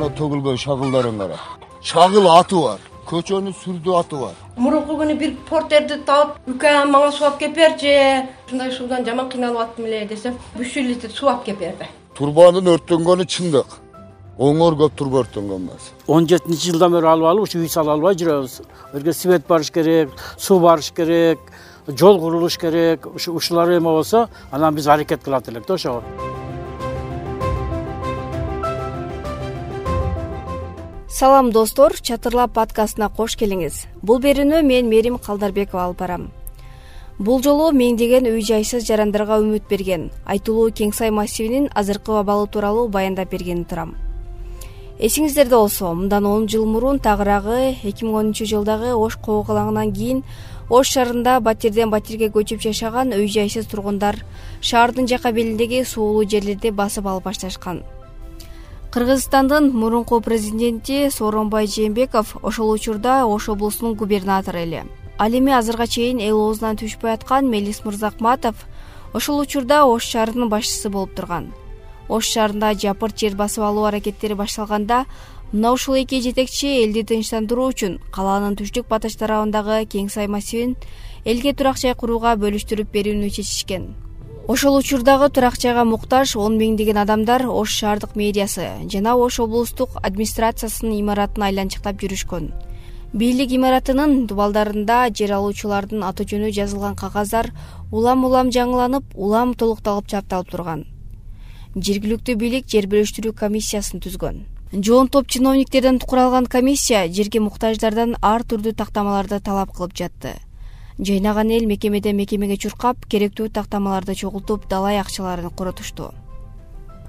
мына төгүлгөн шагылдарын кара. Шагыл аты бар көчөнүн сүрдүү аты бар. Мурунку күнү бир портерди таап үкөм мага суу алып келип берчи ушундай суудан жаман кыйналып аттым эле десем үч жүз литр суу алып келип берди турбанын өрттөнгөнү чындык. Оңор көп турба өрттөнгөн эмес он жетинчи жылдан бери алып алып ушу үй сала албай жүрөбүз. Бирге свет барыш керек суу барыш керек жол курулуш керек. Ушулар эме болсо анан биз аракет кылат элек да ошого салам достор. Чатырлап подкастына кош келиңиз. Бул берүүнү мен мерим калдарбекова алып барам. Бул жолу миңдеген үй жайсыз жарандарга үмүт берген айтулуу кең сай массивинин азыркы абалы тууралуу баяндап бергени турам. Эсиңиздерде болсо мындан он жыл мурун тагыраагы эки миң онунчу жылдагы ош кобокалаңынан кийин ош шаарында батирден батирге көчүп жашаган үй жайсыз тургундар шаардын жака белиндеги суулуу жерлерди басып алып башташкан кыргызстандын мурунку президенти сооронбай жээнбеков ошол учурда ош облусунун губернатору эле. Ал эми азыркыга чейин эл оозунан түшпөй аткан мелис мырзакматов ошол учурда ош шаарынын башчысы болуп турган. Ош шаарында жапырт жер басып алуу аракеттери башталганда мына ушул эки жетекчи элди тынчтандыруу үчүн калаанын түштүк батыш тарабындагы кең сай массивин элге турак жай курууга бөлүштүрүп берүүнү чечишкен ошол учурдагы турак жайга муктаж он миңдеген адамдар ош шаардык мэриясы жана ош облустук администрациясынын имаратын айланчыктап жүрүшкөн. Бийлик имаратынын дубалдарында жер алуучулардын аты жөнү жазылган кагаздар улам улам жаңыланып улам толукталып чапталып турган. Жергиликтүү бийлик жер бөлүштүрүү комиссиясын түзгөн. Жоон топ чиновниктерден куралган комиссия жерге муктаждардан ар түрдүү тактамаларды талап кылып жатты жайнаган эл мекемеден мекемеге чуркап керектүү тактамаларды чогултуп далай акчаларын коротушту.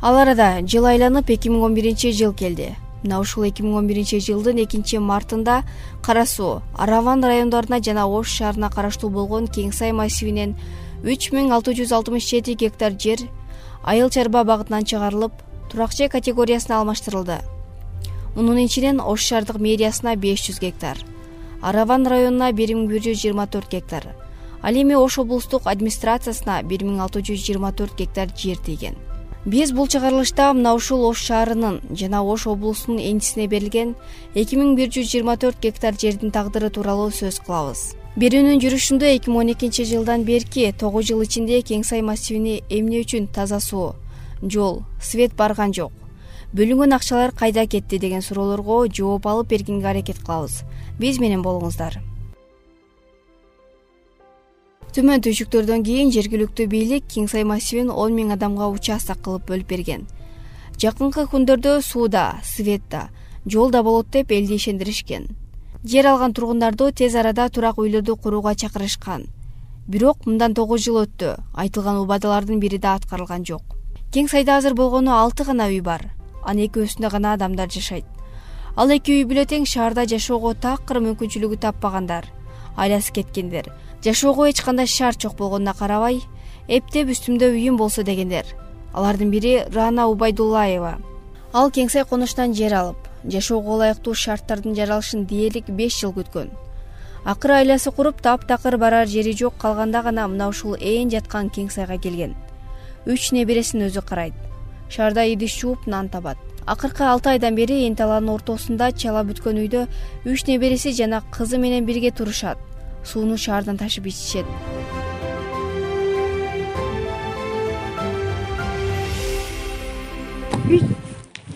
Ал арада жыл айланып эки миң он биринчи жыл келди. Мына ушул эки миң он биринчи жылдын экинчи мартында кара суу араван райондоруна жана ош шаарына караштуу болгон кең сай массивинен үч миң алты жүз алтымыш жети гектар жер айыл чарба багытынан чыгарылып турак жай категориясына алмаштырылды. Мунун ичинен ош шаардык мэриясына беш жүз гектар араван районуна бир миң бир жүз жыйырма төрт гектар. Ал эми ош облустук администрациясына бир миң алты жүз жыйырма төрт гектар жер тийген. Биз бул чыгарылышта мына ушул ош шаарынын жана ош облусунун энчисине берилген эки миң бир жүз жыйырма төрт гектар жердин тагдыры тууралуу сөз кылабыз. Берүүнүн жүрүшүндө эки миң он экинчи жылдан берки тогуз жыл ичинде кең сай массивине эмне үчүн таза суу жол свет барган жок бөлүнгөн акчалар кайда кетти деген суроолорго жооп алып бергенге аракет кылабыз. Биз менен болуңуздар. Түмөн түйшүктөрдөн кийин жергиликтүү бийлик кең сай массивин он миң адамга участок кылып бөлүп берген. Жакынкы күндөрдө суу да свет да жол да болот деп элди ишендиришкен. Жер алган тургундарды тез арада турак үйлөрдү курууга чакырышкан. Бирок мындан тогуз жыл өттү айтылган убадалардын бири да аткарылган жок. Кең сайда азыр болгону алты гана үй бар анын экөөсүндө гана адамдар жашайт. Ал эки үй бүлө тең шаарда жашоого такыр мүмкүнчүлүгү таппагандар. Айласы кеткендер. Жашоого эч кандай шарт жок болгонуна карабай эптеп үстүмдө үйүм болсо дегендер. Алардын бири рана убайдуллаева. Ал кең сай конуштан жер алып жашоого ылайыктуу шарттардын жаралышын дээрлик беш жыл күткөн. Акыры айласы куруп таптакыр барар жери жок калганда гана мына ушул ээн жаткан кең сайга келген. Үч небересин өзү карайт шаарда идиш жууп нан табат. Акыркы алты айдан бери эң талаанын ортосунда чала бүткөн үйдө үч небереси жана кызы менен бирге турушат. Сууну шаардан ташып ичишет. Биз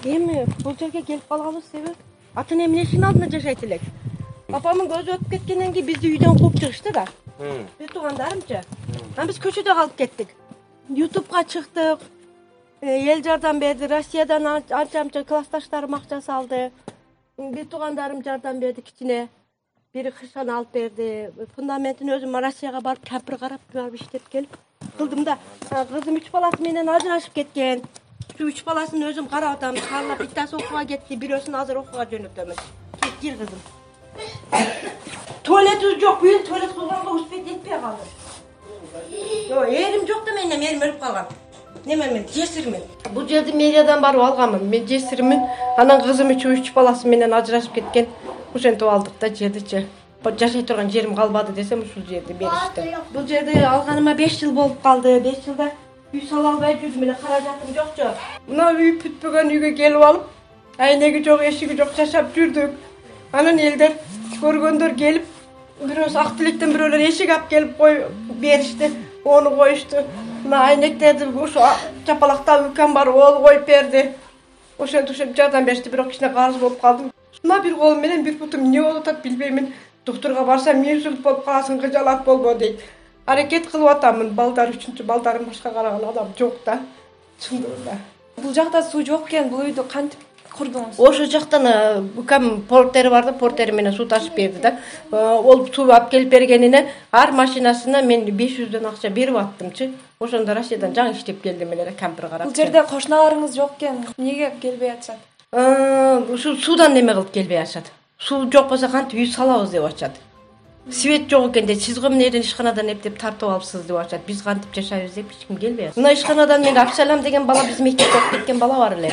эми бул жерге келип калганыбыз себеби ата энем эшиктин алдында жашайт элек. Папамдын көзү өтүп кеткенден кийин бизди үйдөн кууп чыгышты да. Биз туугандарымчы анан биз көчөдө калып кеттик. Ютубка чыктык эл жардам берди. Россиядан анча мынча классташтарым акча салды биз туугандарым жардам берди кичине бири крышаны алып берди. Фундаментин өзүм россияга барып кемпир карап барып иштеп келип кылдым да. Кызым үч баласы менен ажырашып кеткен. Ушу үч баласын өзүм карап атам. Каарлап биттаси окууга кетти бирөөсүн азыр окууга жөнөтөмүз кет кир кызым. Туалетибиз жок бүйүн туалет кылганга успеть этпей калдым. Жок эрим жок да менин эрим өлүп калган неме мен? Жесирмин бул жерди мэриядан барып алганмын. Мен жесирмин анан кызым үчү үч баласы менен ажырашып кеткен. Ошентип алдык да жердичи. Жашай турган жерим калбады десем ушул жерди беришти. Бул жерди алганыма беш жыл болуп калды. Беш жылда үй сала албай жүрдүм. Эле каражатым жокчу. Мына үй бүтпөгөн үйгө келип алып айнеги жок эшиги жок жашап жүрдүк. Анан элдер көргөндөр келип бирөөсү ак тилектен бирөөлөр эшик алып келип кой беришти ону коюшту мына айнектерди ушу жапалактап үкем барып ол коюп берди. Ошентип ушинтип жардам беришти бирок кичине карыз болуп калдым. Мына бир колум менен бир бутум эмне болуп атат билбеймин. Доктурга барсам инсульт болуп каласың кыжалат болбо дейт. Аракет кылып атамын балдар үчүнчү балдарым башка караган адам жок да. Чындыгында бул жакта суу жок экен бул үйдү кантип курдуңуз? Ошол жактан укам портери бар да портери менен суу ташып берди да. Э, ол суу алып келип бергенине ар машинасына мен беш жүздөн акча берип аттымчы ошондо россиядан жаңы иштеп келдим эле да кампир карап. Бул жерде кошуналарыңыз жок экен. Эмнеге келбей атышат? Э, ушу суудан неме кылып келбей атышат? Суу жок болсо кантип үй салабыз деп атышат. Свет жок экен дейт сиз го эмнеден ишканадан эптеп тартып алыпсыз деп атышат. Биз кантип жашайбыз деп эч ким келбей атат мына ишканадан мен абсалам деген бала биз мектепте окуп кеткен бала бар эле.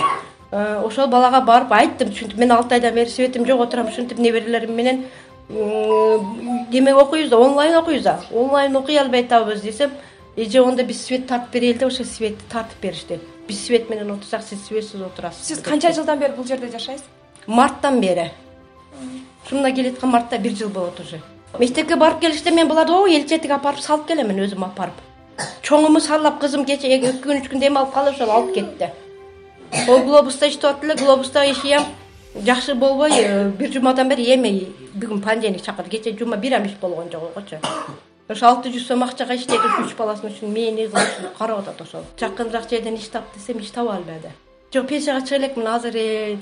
Э, ошол балага барып айттым. Ушинтип мен алты айдан бери светим жок отурам. Ушинтип неберелерим менен неме окуйбуз да онлайн окуйбуз да. Онлайн окуй албай атабыз десем эже ошондо биз свет тартып берели деп ошо светти тартып беришти биз свет менен отурсак сиз светсиз отурасыз. Сиз канча жылдан бери бул жерде жашайсыз? Марттан бери. Ушу мына келаткан мартта бир жыл болот уже. Мектепке барып келиште мен буларды ой элчетиге алып барып салып келемин өзүм алып барып чоңуму сарлап кызым кечээ эки күн үч күн дем алып калып ошол алып кетти. Ол глобуста иштеп атат эле глобуста ишиям. Жакшы болбой э, бир жумадан бери эми бүгүн понедельник чакырды. Кечээ жума бирам иш болгон жок ойгочу ошо алты жүз сом акчага иштейт ушу үч баласының үчүн мени кылып карап атат ошол. Жакыныраак жерден иш тап десем иш таба албады жок пенсияга чыга элекмин азыр э,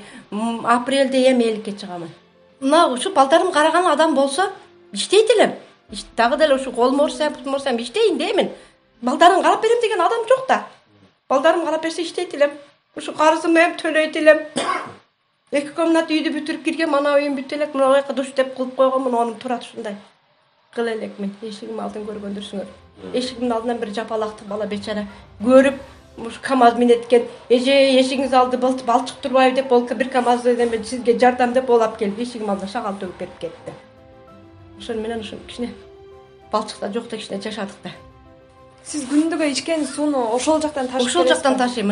апрелде эми эликке чыгамын. Мына ушу балдарым караган адам болсо иштейт элем дагы деле ушу колум оорусайм бутум оорусайм иштейин деймин балдарым карап берем деген адам жок да. Балдарым карап берсе иштейт элем. Ушу карызымды эми төлөйт элем. Эки комната үйдү бүтүрүп киргем анау үйүм бүтө элек мына жака душ деп кылып койгонмун онум турат ушундай кыла элекмин эшигимдин алдын көргөндүрсүңөр. Эшигимдин алдынан бир жапалактуу бала бечара көрүп ушу камаз минет экен эже эшигиңиздин алды балчык турбайбы? деп ол бир камаз эме сизге жардам деп ол алып келип эшигимдин алдына шагал төгүп берип кетти. Ошону менен ушу кичине балчыкта жокто кичине жашадык да. Сиз күнүгө ичкен сууну ошол жактан ташып ошол жактан ташыйм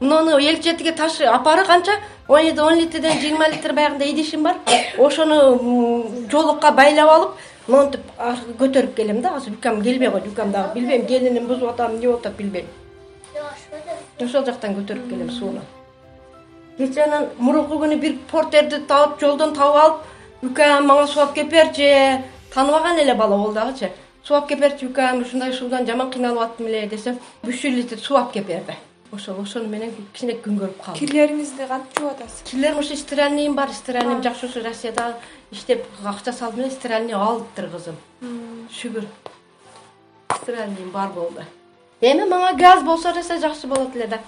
муну эл четиге ташы апары канча? Он он литрден жыйырма литр баягындай идишим бар. Ошону жолокко байлап алып монтип көтөрүп келем да. Азыр үкам келбей койду үкам дагы билбейм. Келиним бузуп атабы эмне болуп атат билбейм ошол жактан көтөрүп келем сууну. Кечээ анан мурунку күнү бир портерди таап жолдон таап алып үкам мага суу алып келип берчи тааныбаган эле бала ол дагычы. Суу алып келип берчи үкам ушундай суудан жаман кыйналып аттым эле десем үч жүз литр суу алып келип берди ошол ошону менен кичине күн көрүп калдым. Кирлериңизди кантип жууп атасыз кирлерим ушул стиральныйым бар стиральныйм жакшы ушу россияда иштеп акча салдым эле стиральный алыптыр кызым. Шүгүр. Стиральныйым бар болду. Эми мага газ болсо десе жакшы болот эле да.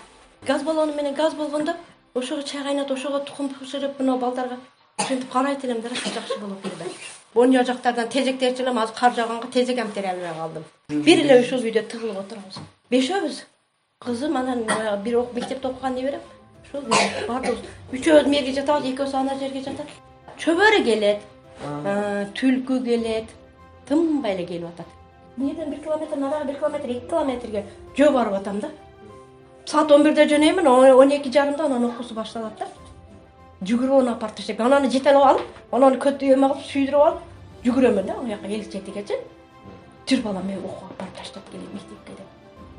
Газ болгону менен газ болгондо ошого чай кайнатып ошого тукум бышырып мына балдарга ушинтип карайт элем да жакшы болот эле да. Боня жактардан тезектерчү элем азыр кар жауганга тезек алып бере албай калдым. Бир эле ушул үйдө тыгылып отурабыз. Бешөөбүз кызым анан баягы бир мектепте окуган неберем ушул баардыгыбыз үчөөбүз мээге жатабыз экөөсү ана жерге жатат чөбөрө келет түлкү келет тынбай эле келип атат. Эмнеден бир километр нарыгы бир километр эки километрге жөө барып атам да. Саат он бирде жөнөймүн он эки жарымда анан окуусу башталат да. Жүгүрүп ону алып барып таштайм ананы жетелеп алып анан эме кылып сүйдүрүп алып жүгүрөмүн да аяка эл четигечи жүр балам мен окууга алып барып таштап деп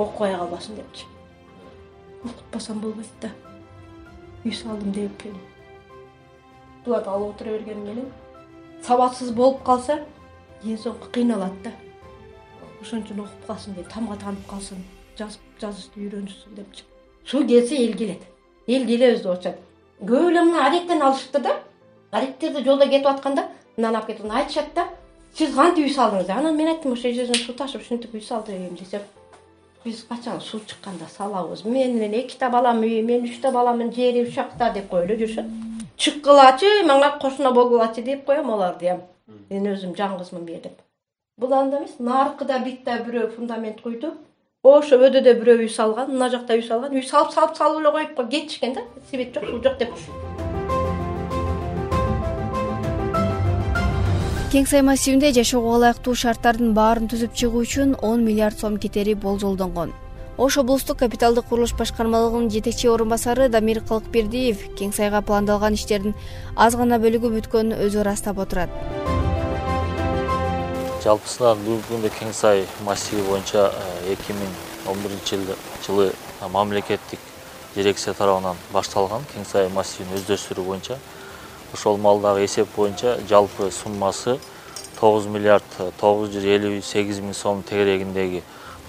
окубай калбасын депчи. Окутпасам болбойт да. Үй салдым деп буларды алып отура бергеним менен сабаксыз болуп калса эң соңку кыйналат да. Ошон үчүн окуп калсын дейм тамга таанып калсын жазып жазышты үйрөнүшсүн депчи. Суу келсе эл келет эл келебиз деп атышат көп эле мына аректен алышыпты да. Аректерди жолдо кетип атканда мынаны алып кетип айтышат да. Сиз кантип үй салдыңыз? Деп анан мен айттым ошол жерден суу ташып ушинтип үй салдым десем биз качан суу чыкканда салабыз? Менен эките балам үй мен үчтө баламын жери ушакта деп коюп эле жүрүшөт чыккылачы мага кошуна болгулачы деп коем оларды эми мен өзүм жалгызмын жерде. Бул анда эмес наркыда битте бирөө фундамент куйду ошо өдөдө бирөө үй салган мына жакта үй салган. Үй салып салып салып эле коюп кетишкен да свет жок суу жок деп кең сай массивинде жашоого ылайыктуу шарттардын баарын түзүп чыгуу үчүн он миллиард сом кетери болжолдонгон. Ош облустук капиталдык курулуш башкармалыгынын жетекчи орун басары дамир калыкбердиев кең сайга пландалган иштердин аз гана бөлүгү бүткөнүн өзү ырастап отурат. Жалпысынан бүгүнкү күндө кең сай массиви боюнча э, эки миң он биринчи жылы мамлекеттик дирекция тарабынан башталган кең сай массивин өздөштүрүү боюнча ошол маалдагы эсеп боюнча жалпы суммасы тогуз миллиард тогуз жүз элүү сегиз миң сом тегерегиндеги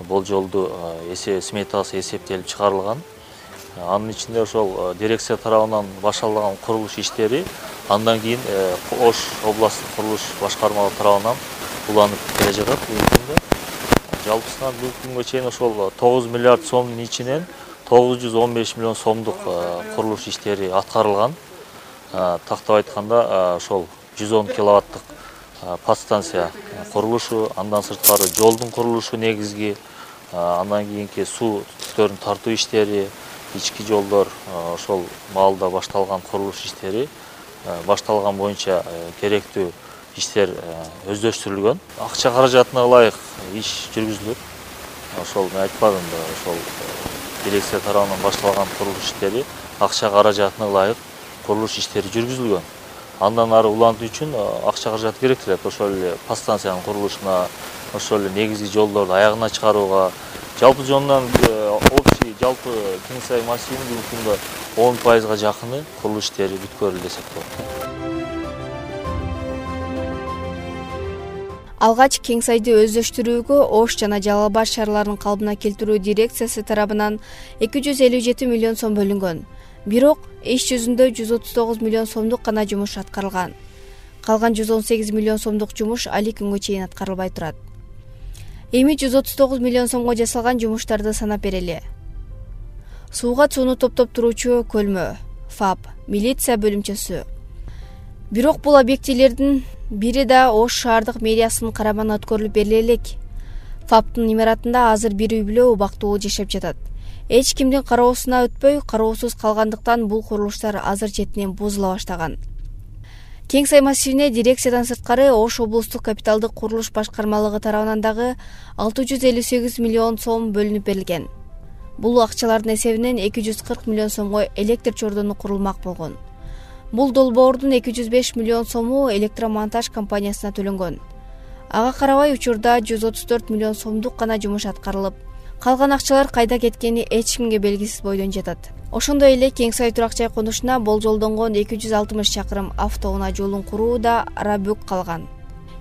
болжолду э, сметасы эсептелип чыгарылган. Анын ичинде ошол э, дирекция тарабынан башталган курулуш иштери андан кийин ош областтык курулуш башкармалыгы тарабынан уланып келе жатат. Бүгүнкү күндө жалпысынан бүгүнкү күнгө чейин ошол тогуз миллиард сомдун ичинен тогуз жүз он беш миллион сомдук курулуш иштери аткарылган тактап айтканда ошол жүз он киловаттык подстанция курулушу андан сырткары жолдун курулушу негизги андан кийинки суу түтүктөрүн тартуу иштери ички жолдор ошол маалда башталган курулуш иштери башталган боюнча керектүү иштер э, өздөштүрүлгөн. Акча каражатына ылайык иш жүргүзүлөт. Ошол мен айтпадымбы ошол э, дирекция тарабынан башталган курулуш иштери акча каражатына ылайык курулуш иштери жүргүзүлгөн. Андан ары улантуу үчүн э, акча каражат керектелет ошол эле подстанциянын курулушуна ошол эле негизги жолдорду аягына чыгарууга. Жалпы жонунан общий жалпы кең сай массивинин бүгүнкү күндө он пайызга жакыны курулуш иштери бүткөрүлдү десек болот алгач кең сайды өздөштүрүүгө ош жана жалал абад шаарларын калыбына келтирүү дирекциясы тарабынан эки жүз элүү жети миллион сом бөлүнгөн бирок иш жүзүндө жүз отуз тогуз миллион сомдук гана жумуш аткарылган. Калган жүз он сегиз миллион сомдук жумуш али күнгө чейин аткарылбай турат. Эми жүз отуз тогуз миллион сомго жасалган жумуштарды санап берели. Сууга сууну топтоп туруучу көлмө фап милиция бөлүмчөсү. Бирок бул объектилердин бири да ош шаардык мэриясынын карамагына өткөрүлүп бериле элек. Фаптын имаратында азыр бир үй бүлө убактылуу жашап жатат эч кимдин кароосуна өтпөй кароосуз калгандыктан бул курулуштар азыр четинен бузула баштаган. Кең сай массивине дирекциядан сырткары ош облустук капиталдык курулуш башкармалыгы тарабынан дагы алты жүз элүү сегиз миллион сом бөлүнүп берилген. Бул акчалардын эсебинен эки жүз кырк миллион сомго электр чордону курулмак болгон. Бул долбоордун эки жүз беш миллион сому электромонтаж компаниясына төлөнгөн. Ага карабай учурда жүз отуз төрт миллион сомдук гана жумуш аткарылып калган акчалар кайда кеткени эч кимге белгисиз бойдон жатат. Ошондой эле кең сай турак жай конушуна болжолдонгон эки жүз алтымыш чакырым автоунаа жолун куруу да арабүк калган.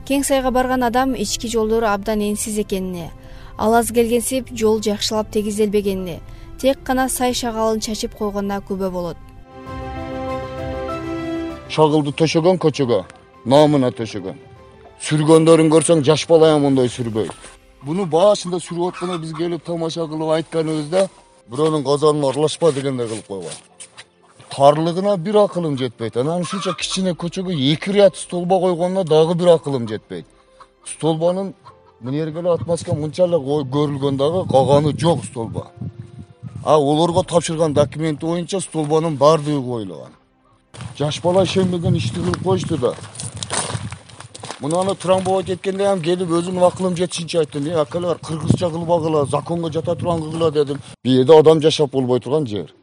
Кең сайга барган адам ички жолдору абдан энсиз экенине ал аз келгенсип жол жакшылап тегизделбегенине тек гана сай шагалын чачып койгонуна күбө болот. Чагылды төшөгөн көчөгө наамына төшөгөн. Сүргөндөрүн көрсөң жаш бала мондой сүрбөйт буну башында сүрүп атканда биз келип тамаша кылып айтканыбызда бирөөнүн казанына аралашпа дегендей кылып койгон. Тарлыгына бир акылым жетпейт. Анан ушунча кичине көчөгө эки ряд столба койгонуна дагы бир акылым жетпейт. Столбанын мына жерге эле отмазка мынча эле көрүлгөн дагы калганы жок столба. А олорго тапшырган документи боюнча столбанын баардыгы коюлган. Жаш бала ишенбеген ишти кылып коюшту да мынаны трамбовать эткенде ам келип өзүмдүн акылым жетишинче айттым. Э акеле бар кыргызча кылбагыла законго жата турган кылгыла дедим. Бул жерде адам жашап болбой турган жер.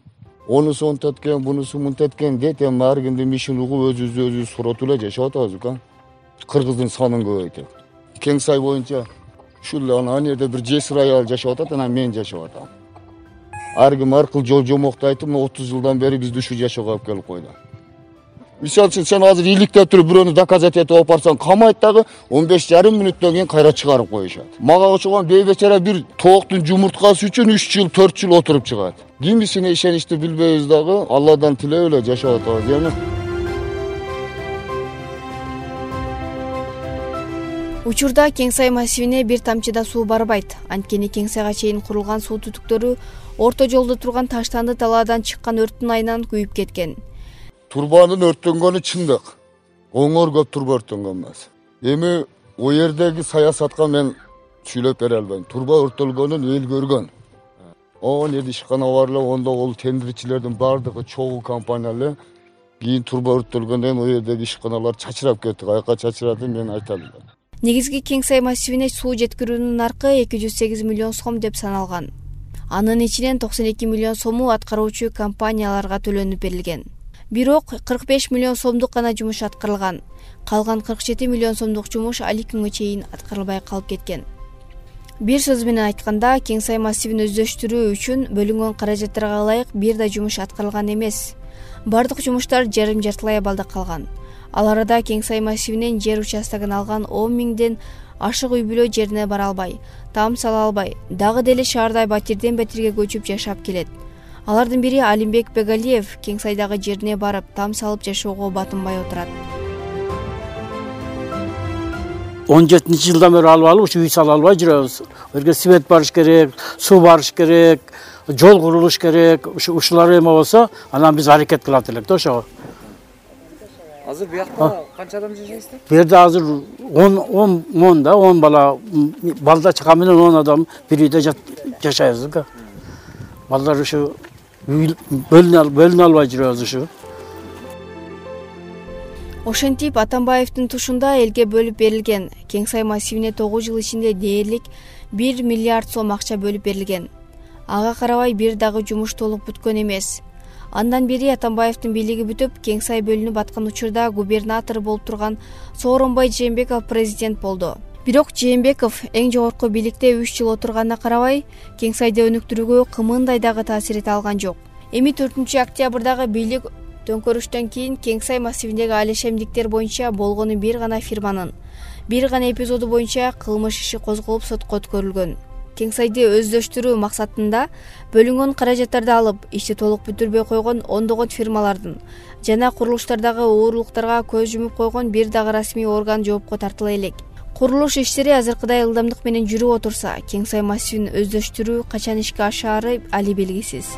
Онусу монтип эткен бунусу мынтип эткен дейт эми ар кимдин ишин угуп өзүбүздү өзүбүз суротуп эле жашап атабыз ука кыргыздын санын көбөйтүп кең сай боюнча ушул эле аны жерде бир жесир аял жашап атат анан мен жашап атам. Ар ким ар кыл жол жомокту айтып мына отуз жылдан бери бизди ушул жашоого алып келип койду мисалы үчүн сен азыр иликтеп туруп бирөөнү доказать этип алып барсаң камайт дагы он беш жарым мүнөттөн кийин кайра чыгарып коюшат. Мага окшогон бейбечара бир тооктун жумурткасы үчүн үч жыл төрт жыл отуруп чыгат. Кимисине ишеничти билбейбиз дагы? Алладан тилеп эле жашап атабыз эми учурда кең сай массивине бир тамчы да суу барбайт. Анткени кең сайга чейин курулган суу түтүктөрү орто жолдо турган таштанды талаадан чыккан өрттүн айынан күйүп кеткен турбанын өрттөнгөнү чындык. Оңор көп турба өрттөнгөн эмес. Эми ол жердеги саясатка мен сүйлөп бере албайм. Турба өрттөлгөнүн эл көргөн. Он эки ишкана бар эле ондо ол тендерчилердин баардыгы чогуу компания эле кийин турба өрттөлгөндөн кийин ал жердеги ишканалар чачырап кетти. Каяка чачырадым мен айта албайм. Негизги кең сай массивине суу жеткирүүнүн наркы эки жүз сегиз миллион сом деп саналган. Анын ичинен токсон эки миллион сому аткаруучу компанияларга төлөнүп берилген бирок кырк беш миллион сомдук гана жумуш аткарылган. Калган кырк жети миллион сомдук жумуш али күнгө чейин аткарылбай калып кеткен. Бир сөз менен айтканда кең сай массивин өздөштүрүү үчүн бөлүнгөн каражаттарга ылайык бир да жумуш аткарылган эмес. Баардык жумуштар жарым жартылай абалда калган. Ал арада кең сай массивинен жер участогун алган он миңден ашык үй бүлө жерине бара албай таам сала албай дагы деле шаарда батирден батирге көчүп жашап келет алардын бири алимбек бегалиев кең сайдагы жерине барып таам салып жашоого батынбай отурат. Он жетинчи жылдан бери алып алып ушу үй сала албай жүрөбүз. Бул свет барыш керек суу барыш керек жол курулуш керек ушу ушулар эме болсо анан биз аракет кылат элек да ошого. Азыр биякта канча адам жашайсыздар бул жерде азыр он он он да он бала балда чака менен он адам бир үйдө жашайбыз да. Балдар ушу бөлүнө албай жүрөбүз ушу ошентип атамбаевдин тушунда элге бөлүп берилген кең сай массивине тогуз жыл ичинде дээрлик бир миллиард сом акча бөлүп берилген. Ага карабай бир дагы жумуш толук бүткөн эмес. Андан бери атамбаевдин бийлиги бүтүп кең сай бөлүнүп аткан учурда губернатор болуп турган сооронбай жээнбеков президент болду бирок жээнбеков эң жогорку бийликте үч жыл отурганына карабай кең сайды өнүктүрүүгө кымындай дагы таасир эте алган жок эми төртүнчү октябрдагы бийлик төңкөрүштөн кийин кең сай массивиндеги алешемдиктер боюнча болгону бир гана фирманын бир гана эпизоду боюнча кылмыш иши козголуп сотко өткөрүлгөн. Кең сайды өздөштүрүү максатында бөлүнгөн каражаттарды алып ишти толук бүтүрбөй койгон ондогон фирмалардын жана курулуштардагы уурулуктарга көз жумуп койгон бир дагы расмий орган жоопко тартыла элек курулуш иштери азыркыдай ылдамдык менен жүрүп отурса кең сай массивин өздөштүрүү качан ишке ашаары али белгисиз